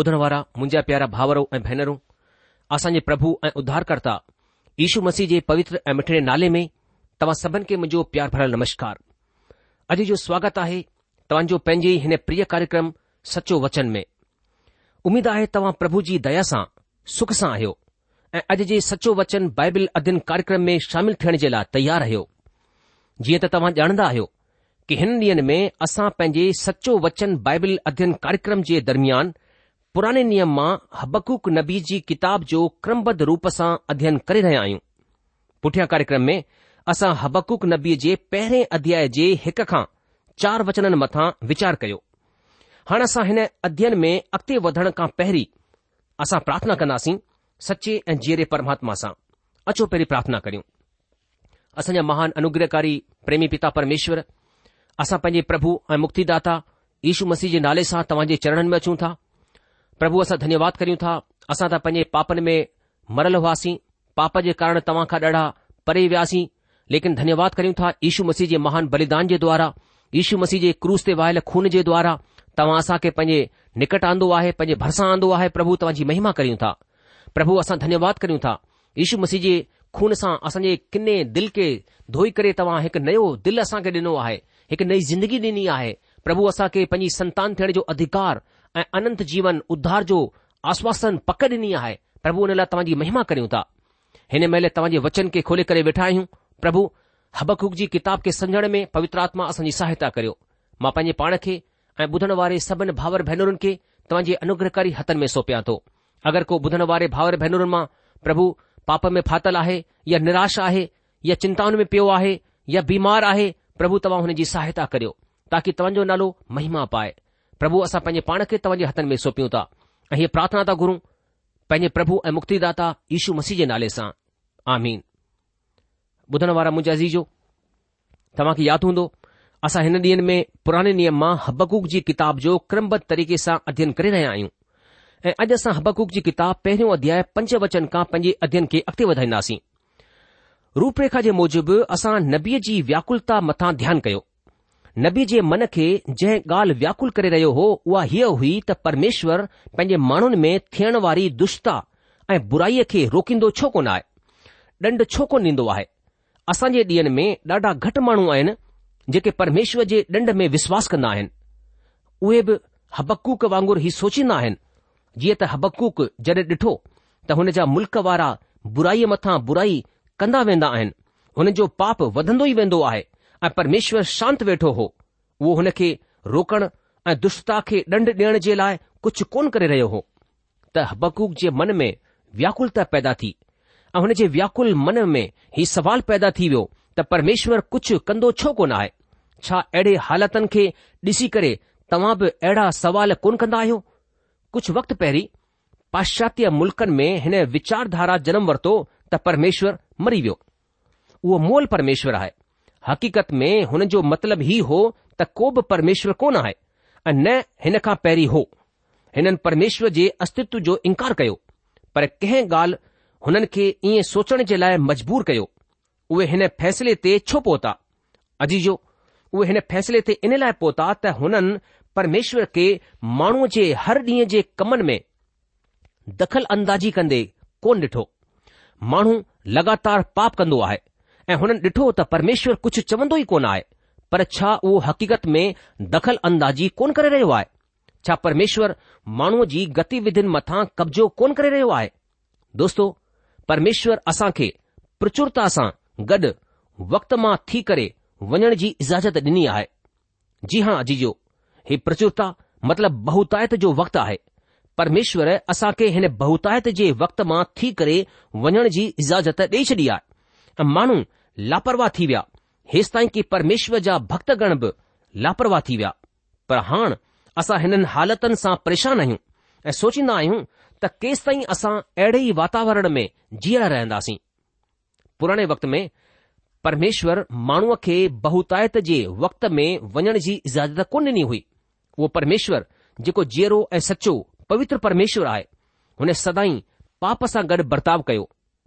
ॿुध वारा मुंहिंजा प्यारा भावरो ऐं भेनरूं असांजे प्रभु ऐं उद्धारकर्ता ईशू मसीह जे पवित्र ऐं मिठड़े नाले में तव्हां सभिनी खे मुंहिंजो प्यार भरियलु नमस्कार अॼु जो स्वागत आहे तव्हांजो पंहिंजे हिन प्रिय कार्यक्रम सचो वचन में उमीद आहे तव्हां प्रभु जी दया सां सुख सां आहियो ऐं अॼु जे सचो वचन बाइबिल अध्यन कार्यक्रम में शामिल थियण जे लाइ तयार आहियो जीअं त तव्हां ॼाणंदा आहियो कि हिन ॾींहनि में असां पंहिंजे सचो वचन बाइबल अध्यन कार्यक्रम जे दरमियान पुराणे नियम मां हबकूक नबी जी किताब जो क्रमबद्ध रूप सां अध्ययन करे रहिया आहियूं पुठियां कार्यक्रम में असां हबकूक नबी जे पहिरें अध्याय जे हिक खां चार वचननि मथां वीचार कयो हाणे असां हिन अध्ययन में अॻिते वधण खां पहिरीं असां प्रार्थना कंदासीं सचे ऐं जीअरे परमात्मा सां अचो पहिरीं प्रार्थना करियूं असांजा महान अनुग्रहकारी प्रेमी पिता परमेश्वर असां पंहिंजे प्रभु ऐं मुक्तिदाता यीशू मसीह जे नाले सां तव्हां जे चरणनि में अचूं था પ્રભુ અસા ધન્યવાદ કરીઉં થા અસા તા પજે પાપન મે મરલ હોવાસી પાપ જ કારણ તમા કા ડઢા પરે વાસી લેકિન ધન્યવાદ કરીઉં થા ઈશુ મસીજી મહાન બલિદાન જે દ્વારા ઈશુ મસીજી ક્રોસ તે વાયલ ખૂન જે દ્વારા તમાસા કે પજે નિકટ આંદો આહે પજે ભરસા આંદો આહે પ્રભુ તવાજી મહિમા કરીઉં થા પ્રભુ અસા ધન્યવાદ કરીઉં થા ઈશુ મસીજી ખૂન સા અસજે કને દિલ કે ધોઈ કરે તવા એક નયો દિલ અસા કે દનો આહે એક નઈ જિંદગી દيني આહે પ્રભુ અસા કે પજે સંતાન થણ જો અધિકાર અ અનંત જીવન ઉદ્ધાર જો આશ્વાસન પકડની આય પ્રભુ નેલા તમજી મહિમા કરું તા હેને મેલે તમજી વચન કે ખોલે કરે બેઠા હુ પ્રભુ હબકુકજી કિતાબ કે સંજને મે પવિત્રાત્મા અસનજી સહાયતા કર્યો મા પન પાણકે એ બુધણવારે સબન ભાવર ભૈનુરન કે તમજી અનુગ્રહકારી હત મે સોપ્યાતો અગર કો બુધણવારે ભાવર ભૈનુરન માં પ્રભુ પાપ મે ફાતલ આહે يا નિરાશ આહે يا ચિંતાન મે પયો આહે يا બીમાર આહે પ્રભુ તવાહનેજી સહાયતા કર્યો તાકી તવજો નલો મહિમા પાય પ્રભુ આસા પંજે પાણ કે તવજે હત મે સોપી ઉતા એય પ્રાર્થના તા ગુરુ પંજે પ્રભુ એ મુક્તિદાતા ઈસુ મસીજે નાલે સા આમિન બુધનવાર મુજાજી જો તમાકી યાદ હોંદો આસા હન દિન મે પુરાને નિયમ માં હબકુક જી કિતાબ જો ક્રમબત તરીકે સા અધ્યયન કરી રહે આયુ આજ આસા હબકુક જી કિતાબ પહેરો અધ્યાય 5 વચન કા પંજે અધ્યયન કે અખતે વઢાઈ નાસી રૂપરેખા જે موجب આસા નબીજી વ્યાકુલતા મથા ધ્યાન કયો नबी जे मन खे जंहिं ॻाल्हि व्याकुल करे रहियो हो उहा हीअ हुई त परमेश्वर पंहिंजे माण्हुनि में थियण वारी दुष्टता ऐं बुराईअ खे रोकींदो छो कोन आहे ॾंड छो कोन ॾींदो आहे असां जे ॾींहनि में ॾाढा घटि माण्हू आहिनि जेके परमेश्वर जे ॾंड में विश्वास कंदा आहिनि उहे बि हबक्कूक वांगुरु ई सोचींदा आहिनि जीअं त हबक्कूक जॾहिं ॾिठो त हुन जा मुल्क़ वारा बुराईअ मथां बुराई कंदा वेंदा आहिनि हुन जो पाप वधंदो ई वेंदो आहे અ પરમેશ્વર શાંત બેઠો હો વો હને કે રોકણ એ દુસ્તા કે દંડ દેણ જે લાય કુછ કોન કરે રહે હો ત હબકુક જે મન મે વ્યાકુલ્તા પેદા થી અ હને જે વ્યાકુલ્ મન મે હી સવાલ પેદા થી વો ત પરમેશ્વર કુછ કંદો છો કો ના આ છા એડે હાલતન કે ડીસી કરે તમબ એડા સવાલ કોન કંદા હુ કુછ વક્ત પેરી પાશ્ચાત્ય મુલકન મે હને વિચારધારા જનમ વર્તો ત પરમેશ્વર મરી વ્યો વો મોલ પરમેશ્વર હાય हक़ीक़त में हुन जो मतिलबु ई हो त को बि परमेश्वर कोन आहे ऐं न हिन खां पहिरीं हो हिननि परमेश्वर जे अस्तित्व जो इनकार कयो पर कंहिं ॻाल्हि हुननि खे ईअं सोचण जे लाइ मजबूर कयो उहे हिन फैसिले ते छो पहुता अजीजो उहे हिन फ़ैसिले ते इन लाइ पहुता त हुननि परमेश्वर खे माण्हूअ जे हर ॾींहं जे कमनि में दख़ल अंदाजी कंदे कोन ॾिठो माण्हू लगातार पाप कंदो आहे ऐं हुननि ॾिठो त परमेश्वर कुझु चवंदो ई कोन आहे पर छा उहो हक़ीक़त में दख़ल अंदाजी कोन करे रहियो आहे छा परमेश्वर माण्हूअ जी गतिविधियुनि मथां कब्ज़ो कोन करे रहियो आहे दोस्तो परमेश्वर असां खे प्रचुरता सां गॾु वक्त मां थी करे वञण जी इजाज़त ॾिनी आहे जी हांजी ही प्रचुरता मतिलब बहूतात जो वक़्तु आहे परमेश्वर असां खे हिन बहुतात जे वक़्त मां थी करे वञण जी इज़ाजत ॾेई छॾी आहे ऐं माण्हू लापरवाह थी विया हेसि ताईं की परमेश्वर जा भक्तगण बि लापरवाह थी विया पर हाण असां हिननि हालतनि सां परेशान आहियूं ऐं सोचींदा आहियूं त केसि ताईं असां अहिड़े ई वातावरण में जीअण रहंदासीं पुराणे वक़्त में परमेश्वर माण्हूअ खे बहुतायत जे वक़्त में वञण जी इज़ाजत कोन ॾिनी हुई उहो परमेश्वर जेको जीअरो ऐं सचो पवित्र परमेश्वर आहे हुन सदाई पाप सां गॾु बर्ताव कयो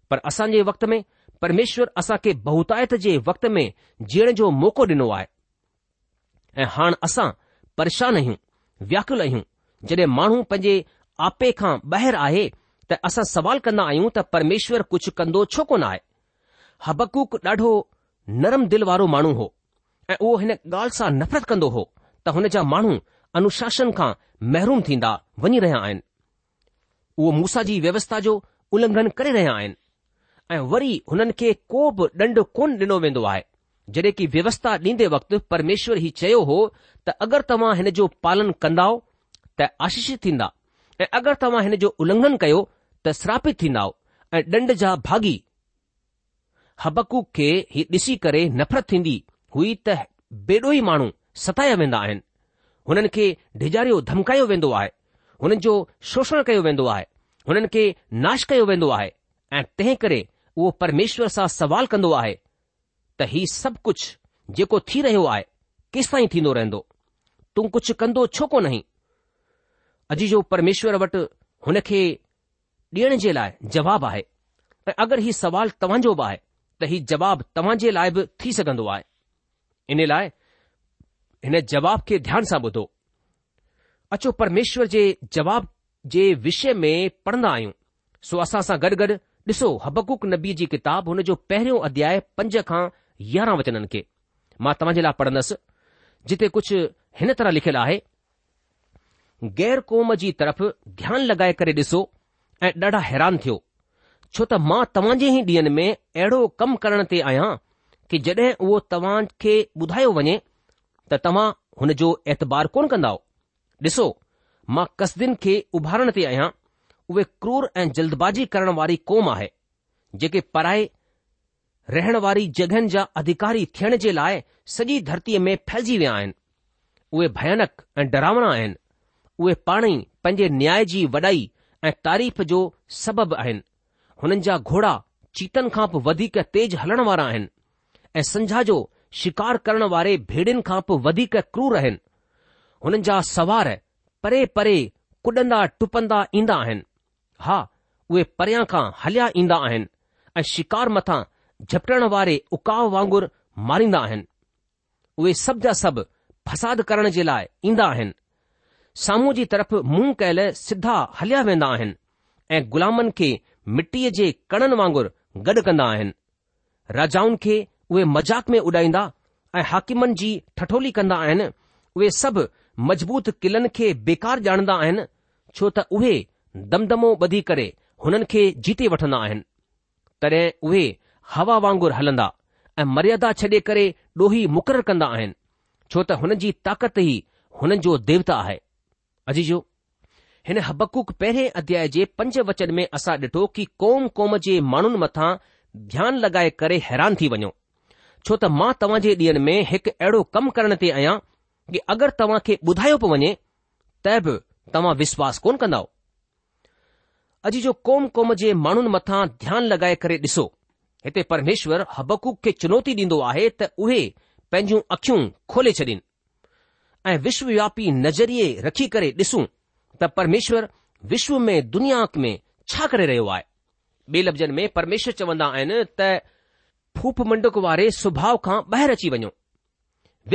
पर असांजे जे वक़्त में परमेश्वर असां खे बहुतायत जे वक़्त में जीअण जो मौक़ो ॾिनो आहे ऐं हाण असां परेशान आहियूं व्याकुल आहियूं जॾहिं माण्हू पंहिंजे आपे खां ॿाहिरि आहे त असां सवाल कंदा आहियूं त परमेश्वर कुझु कंदो छो कोन आहे हबक़ूक ॾाढो नरम दिलि वारो माण्हू हो ऐं उहो हिन ॻाल्हि सां नफ़रत कंदो हो त हुन जा माण्हू अनुशासन खां महरूम थींदा वञी रहिया आहिनि उहो मूसा जी व्यवस्था जो उल्लंघन करे रहिया आहिनि ऐं वरी हुननि खे को बि ॾंड कोन ॾिनो वेंदो आहे जॾहिं की व्यवस्था ॾींदे वक़्तु परमेश्वर हीउ चयो हो त अगरि तव्हां हिन जो पालन कंदव त आशीषित थींदा ऐं अगरि तव्हां हिन जो उल्लंघन कयो त श्रापित थींदव ऐं ॾंड जा भागी हबकू खे ही ॾिसी करे नफ़रत थींदी हुई त बेडो ई माण्हू सताया वेंदा आहिनि हुननि खे डिजारियो धमकायो वेंदो आहे हुननि जो शोषण कयो वेंदो आहे हुननि खे नाश कयो वेंदो आहे ऐं तंहिं करे उहो परमेश्वर सां सवाल कंदो आहे त ही सभु कुझु जेको थी रहियो आहे केसि ताईं थींदो रहंदो तूं कुझु कंदो छो कोन अॼु जो परमेश्वर वटि हुन खे ॾियण जे लाइ जवाबु आहे ऐं अगरि हीउ सवाल तव्हांजो बि आहे त हीउ जवाबु तव्हां जे लाइ बि थी सघंदो आहे इन लाइ हिन जवाब खे ध्यान सां ॿुधो अचो परमेश्वर जे जवाब जे विषय में पढ़ंदा आहियूं सो असां सां गॾु गॾु ॾिसो हबकुक नबी जी किताब हुन जो पहिरियों अध्याय पंज खां यारहं वचननि खे मां तव्हां जे लाइ पढ़ंदसि जिते कुझु हिन तरह लिखियलु आहे गैर क़ौम जी तरफ़ ध्यानु लॻाए करे ॾिसो ऐं ॾाढा हैरान थियो छो त मां तव्हां जे ही डीं॒न में अहिड़ो कम करण ते आहियां कि जड॒हिं उहो तव्हां खे ॿुधायो वञे त तव्हां हुन जो ऐतबार कोन कंदा ॾिसो मां कसदिन खे उभारण ते आहियां उहे क्रूर ऐं जल्दबाज़ी करण वारी क़ौम आहे जेके पराए रहण वारी जॻहियुनि जा अधिकारी थियण जे लाइ सॼी धरतीअ में फैलजी विया आहिनि उहे भयानक ऐं डरावणा आहिनि उहे पाण ई पंहिंजे न्याय जी वॾाई ऐं तारीफ़ जो सबबु आहिनि हुननि जा घोड़ा चीतन खां बि वधीक तेज़ हलण वारा आहिनि ऐं संझा जो शिकार करण वारे भेड़ियुनि खां बि वधीक क्रूर आहिनि हुननि जा सवार परे परे कुॾंदा टुपंदा ईंदा आहिनि हा उहे परियां खां हलिया ईंदा आहिनि ऐं शिकार मथां झपटण वारे उकाव वांगुर मारींदा आहिनि उहे सभ जा सभु फसाद करण जे लाइ ईंदा आहिनि साम्हूं जी तरफ़ मुंहुं कयल सिधा हलिया वेंदा आहिनि ऐं ग़ुलामनि खे मिटीअ जे कणनि वांगुर गॾु कंदा आहिनि राजाउनि खे उहे मज़ाक में उॾाईंदा ऐं हाकिमनि जी ठठोली कंदा आहिनि उहे सभु मज़बूत क़िलनि खे बेकार ॼाणंदा आहिनि छो त उहे दमदमो ॿधी करे हुननि खे जीते वठंदा आहिनि तॾहिं उहे हवा वांगुरु हलंदा ऐं मर्यादा छॾे करे ॾोही मुक़ररु कंदा आहिनि छो त हुननि जी ताक़त ई हुननि जो देवता आहे अजी जो हिन हबक़ुक पहिरें अध्याय जे पंज वचन में असां ॾिठो कि कौम क़ौम जे माण्हुनि मथां ध्यानु लॻाए करे हैरान थी वञो छो त मां तव्हां जे ॾींहनि में हिकु अहिड़ो कमु करण ते आहियां कि अगरि तव्हां खे ॿुधायो पियो वञे त बि तव्हां विश्वास कोन कंदव अॼु जो कोम क़ौम जे माण्हुनि मथां ध्यानु लॻाए करे ॾिसो हिते परमेश्वर हबकूक खे चुनौती ॾींदो आहे त उहे पंहिंजूं अखियूं खोले छॾीनि ऐं विश्वव्यापी नज़रिये रखी करे ॾिसूं त परमेश्वर विश्व में दुनिया में छा करे रहियो आहे ॿिए लफ़्ज़नि में परमेश्वर चवंदा आहिनि त फूप मंडुक वारे सुभाउ खां ॿाहिरि अची वञो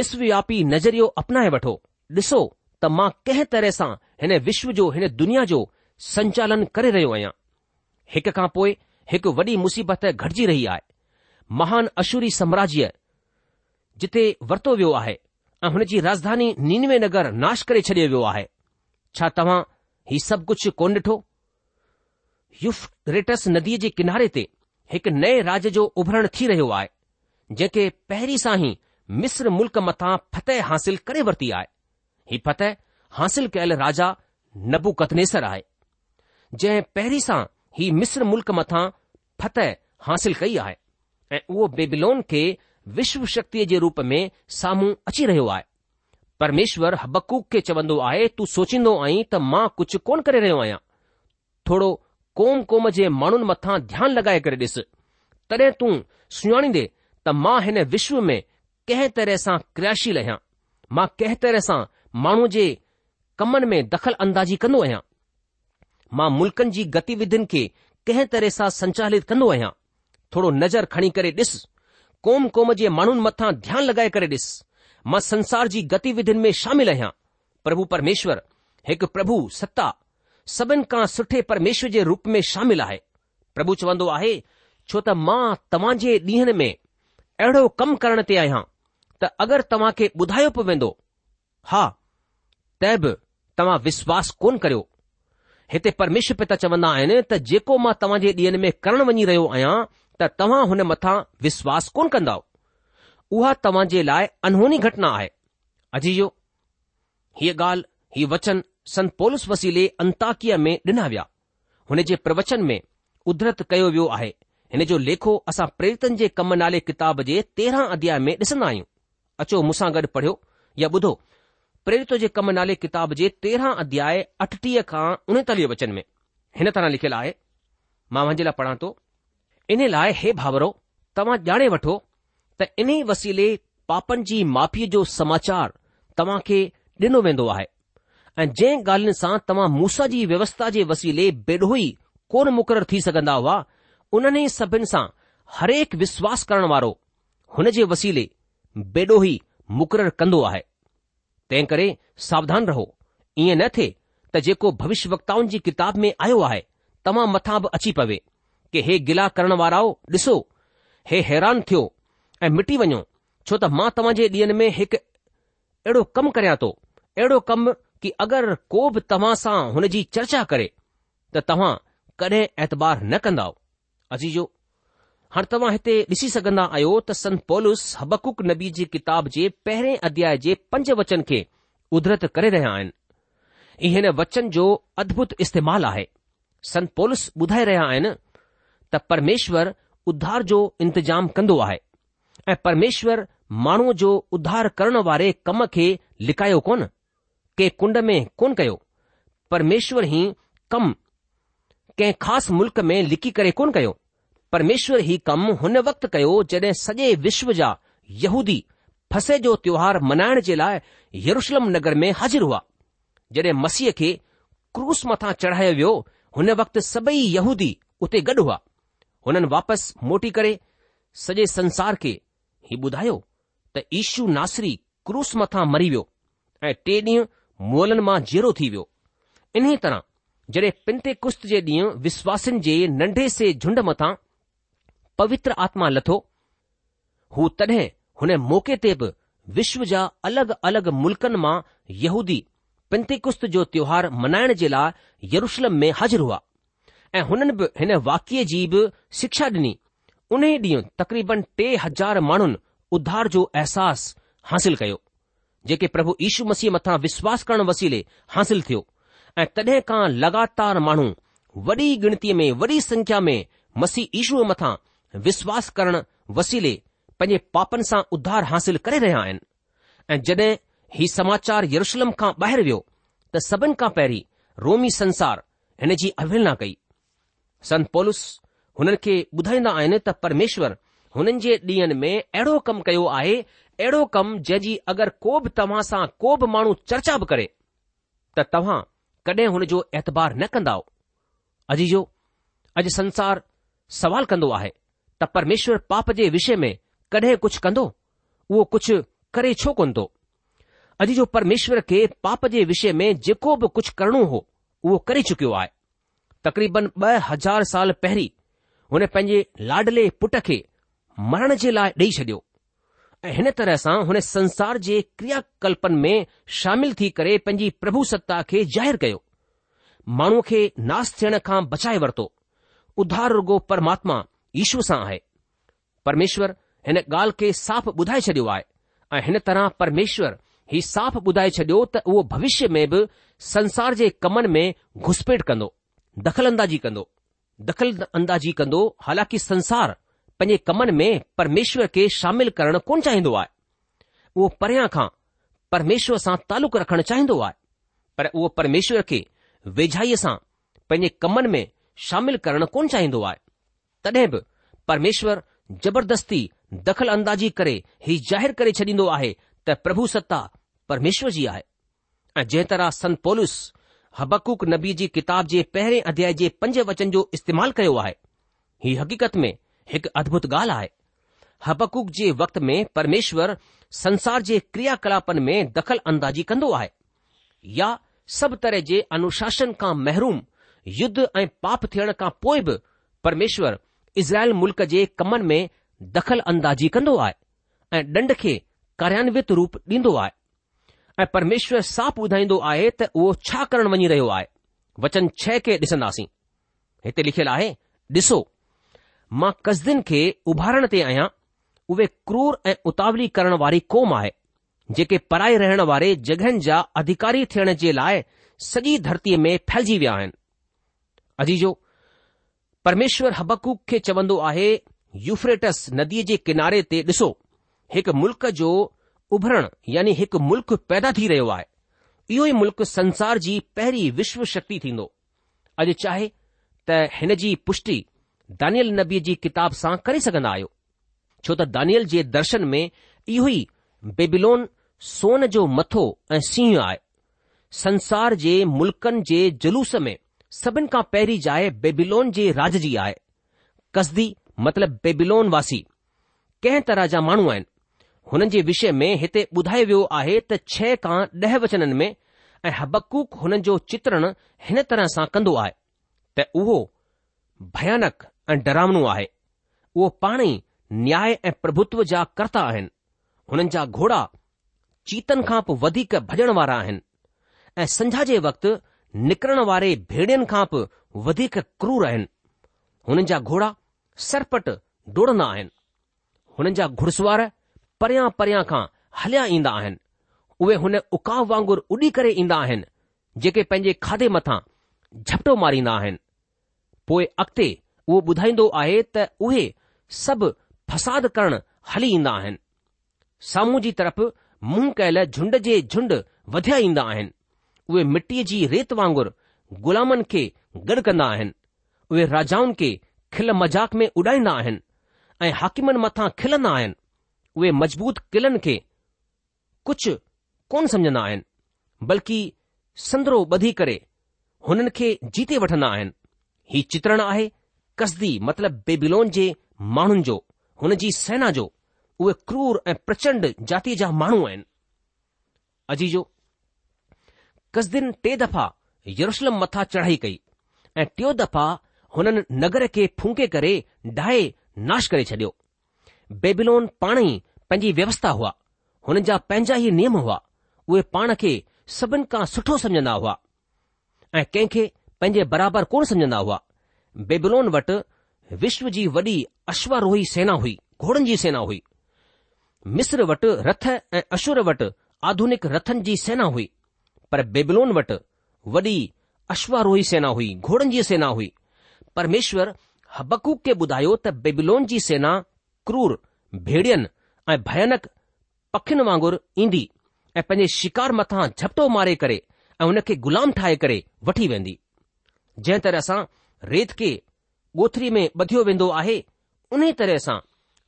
विश्वव्यापी नज़रियो अपनाए वठो ॾिसो त मां कंहिं तरह सां हिन विश्व जो हिन दुनिया जो संचालन करे रहियो आहियां हिकु खां पोइ हिकु वॾी मुसीबत घटिजी रही आहे महान अशूरी साम्राज्य जिथे वरितो वियो आहे ऐं हुन जी राजधानी नीनवे नगर नाश करे छडि॒यो वियो आहे छा तव्हां हीउ सभु कुझु कोन ॾिठो युफ नदीअ जे किनारे ते हिकु नएं राज जो उभरणु थी रहियो आहे जंहिंखे पहिरीं सां ई मिस्र मुल्क मथां फतह हासिल करे वरिती आहे ही फतह हासिल कयलु राजा नबुकतनेसर आहे जंहिं पहिरीं सां ही मिस्र मुल्क़ मथां फतह हासिल कई आहे ऐं उहो बेबिलोन खे विश्व शक्तिअ जे रूप में साम्हूं अची रहियो आहे परमेश्वर हबकूक खे चवंदो आहे तूं सोचींदो आईं त मां कुझु कोन करे रहियो आहियां थोरो कोम क़ौम जे माण्हुनि मथां ध्यानु लॻाए करे ॾिस तॾहिं तूं सुञाणींदे त मां हिन विश्व में कंहिं तरह सां क्रियाशील आहियां मां कंहिं तरह सां माण्हू जे कमनि में दख़ल अंदाज़ी कंदो आहियां मां मुल्कनि जी गतिविधियुनि खे कंहिं तरह सां संचालित कंदो आहियां थोरो नज़र खणी करे ॾिस कोम क़ौम जे माण्हुनि मथां ध्यानु लॻाए करे ॾिस मां संसार जी गतिविधियुनि में शामिल आहियां प्रभु परमेश्वर हिकु प्रभु सत्ता सभिनि खां सुठे परमेश्वर जे रूप में शामिल आहे प्रभु चवंदो आहे छो त मां तव्हां जे ॾींहनि में अहिड़ो कमु करण ते आहियां त अगरि तव्हां खे ॿुधायो पियो वेंदो हा त बि तव्हां विश्वास कोन करियो हिते परमेश्वर पिता चवंदा आहिनि त जेको मां तव्हां जे ॾींहनि में करणु वञी रहियो आहियां त तव्हां हुन मथां विश्वास कोन कंदव उहा तव्हां जे लाइ अनहोनी घटना आहे अजीजो हीअ ॻाल्हि ही वचन संत पोलिस वसीले अंताकीअ में ॾिना विया हुन जे प्रवचन में उदरत कयो वियो आहे हिन जो लेखो असां प्रेरितन जे कम नाले किताब जे तेरहं अध्याय में ॾिसंदा आहियूं अचो मूंसां गॾु पढ़ियो या ॿुधो प्रेरित जे कम नाले किताब जे तेरहं अध्याय अठटीह खां उणेतालीह वचन में हिन तरह लिखियलु आहे मां मुंहिंजे लाइ पढ़ां थो इन लाइ हे भाउरो तव्हां ॼाणे वठो त इन्हीअ वसीले पापनि जी माफ़ीअ जो समाचार तव्हां खे ॾिनो वेंदो आहे ऐं जंहिं ॻाल्हियुनि सां तव्हां मूसा जी व्यवस्था जे वसीले बेडोई कोन मुक़ररु थी सघंदा हुआ उन्हनि सभिनि सां हरेक विश्वास करण वारो हुन जे वसीले बेडोही मुक़ररु कंदो आहे तंहिं करे सावधान रहो ईअं न थिए त जेको भविष्य वक्ताउनि जी किताब में आयो आहे तव्हां मथां बि अची पवे कि हे गिला करण वाराओ ॾिसो हे हैरान थियो ऐं मिटी वञो छो त मां तव्हां जे ॾींहनि में हिकु अहिड़ो कमु करियां थो अहिड़ो कमु कि अगरि को बि तव्हां सां हुन जी चर्चा करे त तव्हां कॾहिं ऐतबार न कंदाव अजीजो हाणे तव्हां हिते ॾिसी सघन्दा आहियो त संत पौलिस हबकुक नबी जी किताब जे पहिरें अध्याय जे पंज वचन खे उधरत करे रहिया आहिनि इन वचन जो अदभुत इस्तेमालु आहे संत पौलस ॿुधाए रहिया आहिनि त परमेश्वर उधार जो इंतजाम कन्दो आहे ऐं परमेश्वर माण्हूअ जो उधार करण वारे कम खे लिकायो कोन कंहिं कुंड में कोन कयो परमेश्वर ई कम कंहिं ख़ासि मुल्क़ में लिकी करे कोन कयो परमेश्वर ही कमु हुन वक़्त कयो जॾहिं सॼे विश्व जा यहूदी फसे जो त्योहारु मनाइण जे लाइ यरुशलम नगर में हाज़िर हुआ जॾहिं मसीह खे क्रूस मथा चढ़ायो वियो हुन वक़्तु सभई यहूदी उते गॾु हुआ हुननि वापसि मोटी करे सॼे संसार खे ही ॿुधायो त ईशू नासरी क्रूस मथां मरी वियो ऐं टे ॾींहु मुलनि मां जीरो थी वियो इन्हीअ तरह जॾहिं पिंटे कुस्त जे ॾींहुं विश्वासिन जे नंढे से झुंड मथां पवित्र आत्मा लथो हू तॾहिं हुन मौके ते बि विश्व जा अलॻि अलॻि मुल्कनि मां यहूदी पिंती जो त्योहार मल्हाइण जे लाइ यरुशलम में हाज़िर हुआ ऐं हुननि बि हिन वाक्य जी बि शिक्षा ॾिनी उन ॾींहुं तक़रीबन टे हज़ार माण्हुनि उध्धार जो अहसासु हासिल कयो जेके प्रभु यीशू मसीह मथां विश्वास करणु वसीले हासिल थियो ऐं तॾहिं खां लगातार माण्हू वॾी गणतीअ में वॾी संख्या में मसीह ईशूअ मथां विश्वास करण वसीले पंहिंजे पापनि सां उधार हासिल करे रहिया आहिनि ऐं जॾहिं हीउ समाचार यरुशलम खां ॿाहिरि वियो त सभिनि खां पहिरीं रोमी संसार हिन जी अवहेलना कई संत पोलिस हुननि खे ॿुधाईंदा आहिनि त परमेश्वर हुननि जे ॾींहनि में अहिड़ो कमु कयो आहे अहिड़ो कमु जंहिंजी अगरि को बि तव्हां सां को बि माण्हू चर्चा बि करे त तव्हां कॾहिं हुन जो एतबार न कंदव अजीजो अॼु संसार सवाल कंदो आहे त परमेश्वर पाप जे विषय में कॾहिं कुझु कंदो उहो कुझु करे छो कोन थो अॼु जो परमेश्वर खे पाप जे विषय में जेको बि कुझु करणो हो उहो करे चुकियो आहे तक़रीबन ॿ हज़ार साल पहिरीं हुन पंहिंजे लाडले पुट खे मरण जे लाइ ॾेई छडि॒यो ऐं हिन तरह सां हुन संसार जे क्रियाकल्पनि में शामिल थी करे पंहिंजी प्रभु सत्ता खे ज़ाहिरु कयो माण्हूअ खे नास थियण खां बचाए वरितो उधार रुगो परमात्मा ईशू सां आहे परमेश्वर हिन ॻाल्हि खे साफ़ ॿुधाए छॾियो आहे ऐं हिन तरह परमेश्वर ही साफ़ ॿुधाए छॾियो त उहो भविष्य में बि संसार जे कमनि में घुसपेट कंदो दख़ल अंदाज़ी कंदो दख़ल अंदाज़ी कंदो हालांकि संसार पंहिंजे कमनि में परमेश्वर खे शामिल करणु कोन चाहींदो आहे उहो परियां खां परमेश्वर सां तालुक रखणु चाहींदो आहे पर उहो परमेश्वर खे वेझाईअ सां पंहिंजे कमनि में शामिल करणु कोन चाहींदो आहे तॾहिं बि परमेश्वरु जबरदस्ती दख़ल अंदाज़ी करे ही ज़ाहिरु करे छॾींदो आहे त प्रभुसत्ता परमेश्वर जी आहे ऐं जंहिं तरह संत पोलिस हबकूक नबी जी किताब जे पहिरें अध्याय जे पंज वचन जो इस्तेमालु कयो आहे ही हक़ीक़त में हिकु अदभुत ॻाल्हि आहे हबकूक जे वक़्त में परमेश्वर संसार जे क्रिया में दख़ल अंदाज़ी कंदो आहे या सभु तरह जे अनुशासन खां महिरूम युद्ध ऐं पाप थियण खां पोइ बि परमेश्वर इज़राइल मुल्क जे कमनि में दख़ल अंदाज़ी कंदो आहे ऐं डंड खे कार्यान्वित रूप ॾींदो आहे ऐं परमेश्वर साफ़ ॿुधाईंदो आहे त उहो छा करणु वञी रहियो आहे वचन छह खे ॾिसंदासीं हिते लिखियलु आहे ॾिसो मां कसदियुनि खे उभारण ते आहियां उहे क्रूर ऐं उतावली करण वारी क़ौम आहे जेके पराए रहण वारे जॻहियुनि जा अधिकारी थियण जे लाइ सॼी धरतीअ में फैलिजी विया आहिनि अजीजो परमेश्वर हबकूक खे चवंदो आहे यूफ्रेटस नदीअ जे किनारे ते ॾिसो हिकु मुल्क़ जो उभरण यानी हिकु मुल्क़ पैदा थी रहियो आहे इहो ई मुल्क़ संसार जी पहिरीं विश्व शक्ति थींदो अॼु चाहे त हिन जी पुष्टि दानियल नबीअ जी किताब सां करे सघंदा आहियो छो त दानियल जे दर्शन में इहो ई बेबिलोन सोन जो मथो ऐं सिंह आहे संसार जे मुल्कनि जे जुलूस में सभिन खां पहिरीं जाइ बेबिलोन जे राज जी आहे कसदी मतिलब बेबिलोन वासी कंहिं तरह जा माण्हू आहिनि हुननि जे विषय में हिते ॿुधायो वियो आहे त छह खां ॾह वचननि में ऐं हबक़ूक हुननि जो चित्रण हिन तरह सां कंदो आहे त उहो भयानक ऐं डरामणो आहे उहो पाण ई न्याय ऐं प्रभुत्व जा कर्ता आहिनि हुननि जा घोड़ा चीतन खां पोइ वधीक भॼण वारा आहिनि ऐं संझा जे वक़्तु निकरण वारे भेड़ियुनि खां बि वधीक क्रूर आहिनि हुननि जा घोड़ा सरपट डोड़ंदा आहिनि हुननि जा घुड़सवार परियां परियां खां हलिया ईंदा आहिनि उहे हुन उकाव वांगुर उॾी करे ईंदा आहिनि जेके पंहिंजे खाधे मथां झपटो मारींदा आहिनि पोइ अॻिते उहो ॿुधाईंदो आहे त उहे सभु फसाद करण हली ईंदा आहिनि साम्हूं जी तरफ़ मुंहुं कयल झुंड जे झुंड वधिया ईंदा आहिनि उहे मिटीअ जी रेत वांगुरु ग़ुलामनि खे गॾु कंदा आहिनि उहे राजाउनि खे खिल मज़ाक़ में उॾाईंदा आहिनि ऐं हाकिमनि मथां खिलंदा आहिनि उहे मज़बूत किलनि खे कुझु कोन समुझन्दा आहिनि बल्कि संद्रो बधी करे हुननि खे जीते वठंदा आहिनि हीउ चित्रण आहे कस्दी मतिलब बेबिलोन जे माण्हुनि जो हुन जी सेना जो उहे क्रूर ऐं प्रचंड जाती जा माण्हू आहिनि अजीजो कसदीन टे दफ़ा यरुशलम मथां चढ़ाई कई ऐं टियों दफ़ा हुननि नगर खे फूके करे डाहे नाश करे छडि॒यो बेबिलोन पाण ई पंहिंजी व्यवस्था हुआ हुननि जा पंहिंजा ई नियम हुआ उहे पाण खे सभिनि खां सुठो सम्झंदा हुआ ऐं कंहिंखे पंहिंजे बराबरि कोन समुझंदा हुआ बेबिलोन वटि विश्व जी वॾी अश्वरोही सेना हुई घोड़नि जी सेना हुई मिस्र वटि रथ ऐं अशुर वटि आधुनिक रथनि जी सेना हुई पर बेबलोन वटि वॾी अश्वारोही सेना हुई घोड़नि जी सेना हुई परमेश्वर हबकूक खे ॿुधायो त बेबलोन जी सेना क्रूर भेड़ियनि ऐं भयानक पखियुनि वांगुरु ईंदी ऐं पंहिंजे शिकार मथां झपटो मारे करे ऐं हुन खे ग़ुलाम ठाहे करे वठी वेंदी जंहिं तरह सां रेत खे ॻोथरी में ॿधियो वेंदो आहे उन तरह सां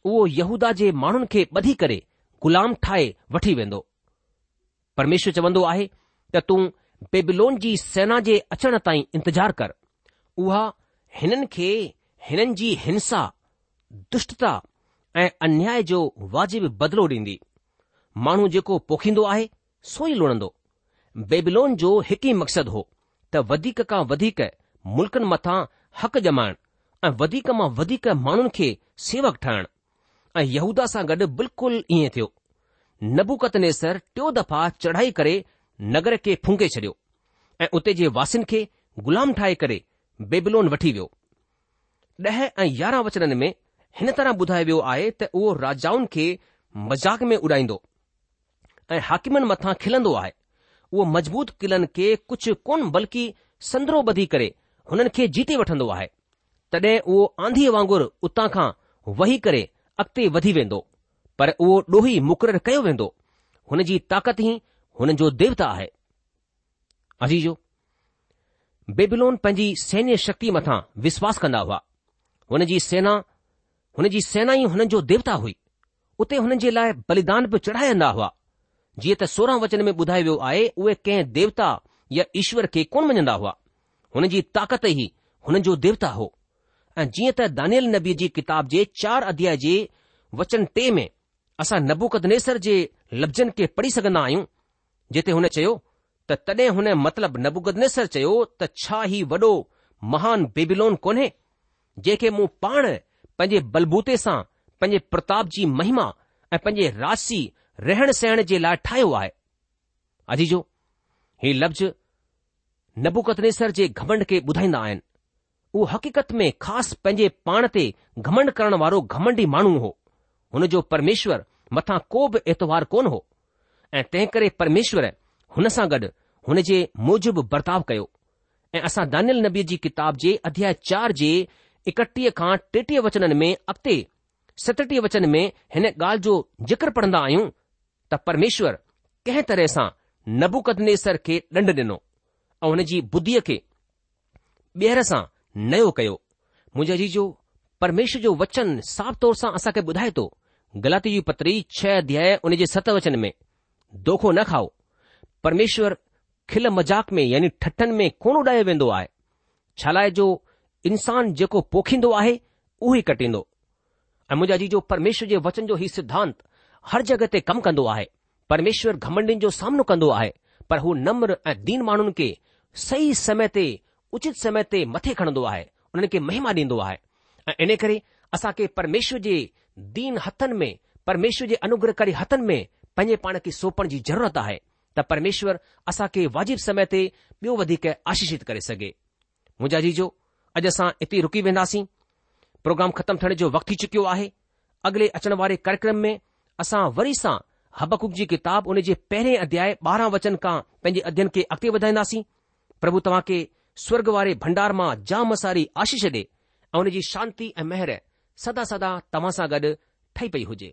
उहो यहूदा जे माण्हुनि खे ॿधी करे ग़ुलाम ठाहे वठी वेंदो परमेश्वर चवंदो आहे त तूं बेबिलोन जी सेना जे अचण ताईं इंतज़ारु कर उहा हिननि खे हिननि जी हिंसा दुष्टता ऐं अन्याय जो वाजिबु बदिलो ॾींदी माण्हू जेको पोखींदो आहे सो ई लुणंदो बेबिलोन जो हिकु ई मक़सदु हो त वधीक खां वधीक मुल्कनि मथां हक़ जमाइण ऐं वधीक मां वधीक माण्हुनि खे सेवक ठाहिण ऐं यहूदा सां गॾु बिल्कुलु ईअं थियो नबुकत नेसर टियों दफ़ा चढ़ाई करे नगर खे फुंके छडि॒यो ऐं उते जे वासिन खे ग़ुलाम ठाहे करे बेबिलोन वठी वियो ॾह ऐं यारहं वचननि में हिन तरह ॿुधायो वियो आहे त उहो राजाउनि खे मज़ाक़ में उॾाईंदो ऐं हाकिमनि मथां खिलंदो आहे उहो मज़बूत क़िलनि खे कुझु कोन बल्कि संदरो ॿधी करे हुननि खे जीते वठंदो आहे तॾहिं उहो आंधीअ वांगुरु उतां खां वही करे अॻिते वधी वेंदो पर उहो ॾोही मुक़ररु कयो वेंदो हुन जी ताक़त ई हुननि जो देवता आहे अजीजो बेबिलोन पंहिंजी सैन्य शक्ति मथां विश्वास कंदा हुआ हुन जी सेना हुन जी सेना ई हुननि जो देवता हुई उते हुननि जे लाइ बलिदान बि चढ़ाईंदा हुआ जीअं त सोरहं वचन में ॿुधायो वियो आहे उहे कंहिं देवता या ईश्वर खे कोन मञंदा हुआ हुन जी ताक़त ई हुननि जो देवता हो ऐं जीअं त दानियल नबी जी किताब जे चार अध्याय जे वचन टे में असां नबूकदनेसर जे लफ़्ज़नि खे पढ़ी सघंदा आहियूं जिथे हुन चयो त तॾहिं हुन मतिलब नबुकदनेसर चयो त छा ही वॾो महान बेबिलोन कोन्हे जेके मूं पाण पंहिंजे बलबूते सां पंहिंजे प्रताप जी महिमा ऐं पंहिंजे राशी रहण सहण जे लाइ ठाहियो आहे अजीजो ही लफ़्ज़ नबुगनेसर जे घमंड खे ॿुधाईंदा आहिनि उहो हकीकत में ख़ासि पंहिंजे पाण ते घमंड करण वारो घमंडी माण्हू हो हुन जो परमेश्वर मथां को बि ऐतवार कोन हो ऐं तंहिं करे परमेश्वर हुन सां गॾु हुन जे मूजिबि बर्ताव कयो ऐं असां दानिल नबीअ जी किताब जे अध्याय चार जे एकटीह खां टेटीह वचननि में अॻिते सतटीह वचन में हिन ॻाल्हि जो जिक्र पढ़ंदा आहियूं त परमेश्वर कंहिं तरह सां नबुकदनेसर खे ॾंड ॾिनो ऐं हुन जी बुद्धीअ खे ॿीहर सां नयो कयो मुंहिंजे जी परमेश्वर जो वचन साफ़ तौर सां असांखे ॿुधाए थो ग़लति जी पत्री छह अध्याय उन जे सत वचन में दोखो न खाओ परमेश्वर खिल मज़ाक में यानी ठठनि में कोन उॾायो वेंदो आहे छाला जो इंसान जेको पोखींदो आहे उहो ई कटींदो ऐं मुंहिंजा जी जो परमेश्वर जे वचन जो ई सिद्धांत हर जॻह ते कमु कंदो आहे परमेश्वर घमंडियुनि जो सामनो कंदो आहे पर हू नम्र ऐं दीन माण्हुनि खे सही समय ते उचित समय ते मथे खणंदो आहे उन्हनि खे महिमा ॾींदो आहे ऐं इन करे असां खे परमेश्वर जे दीन हथनि में परमेश्वर जे अनुग्रहकारी हथनि में पंहिंजे पाण खे सौपण जी ज़रूरत आहे त परमेश्वर असांखे वाजिबु समय ते ॿियो वधीक आशीषित करे सघे मुंजा जी जो अॼु असां एतिरी रुकी वेंदासीं प्रोग्राम ख़तमु थियण जो वक़्तु थी चुकियो आहे अॻिले अचण वारे कार्यक्रम में असां वरी सां हबकु जी किताब उन जे पहिरें अध्याय ॿारहां वचन खां पंहिंजे अध्यन खे अॻिते वधाईंदासीं प्रभु तव्हां खे स्वर्ग वारे भंडार मां जाम सारी आशीष डे ऐं उन जी शांती ऐं मेहर सदा सदा तव्हां सां गॾु ठही पई हुजे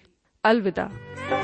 अलविदा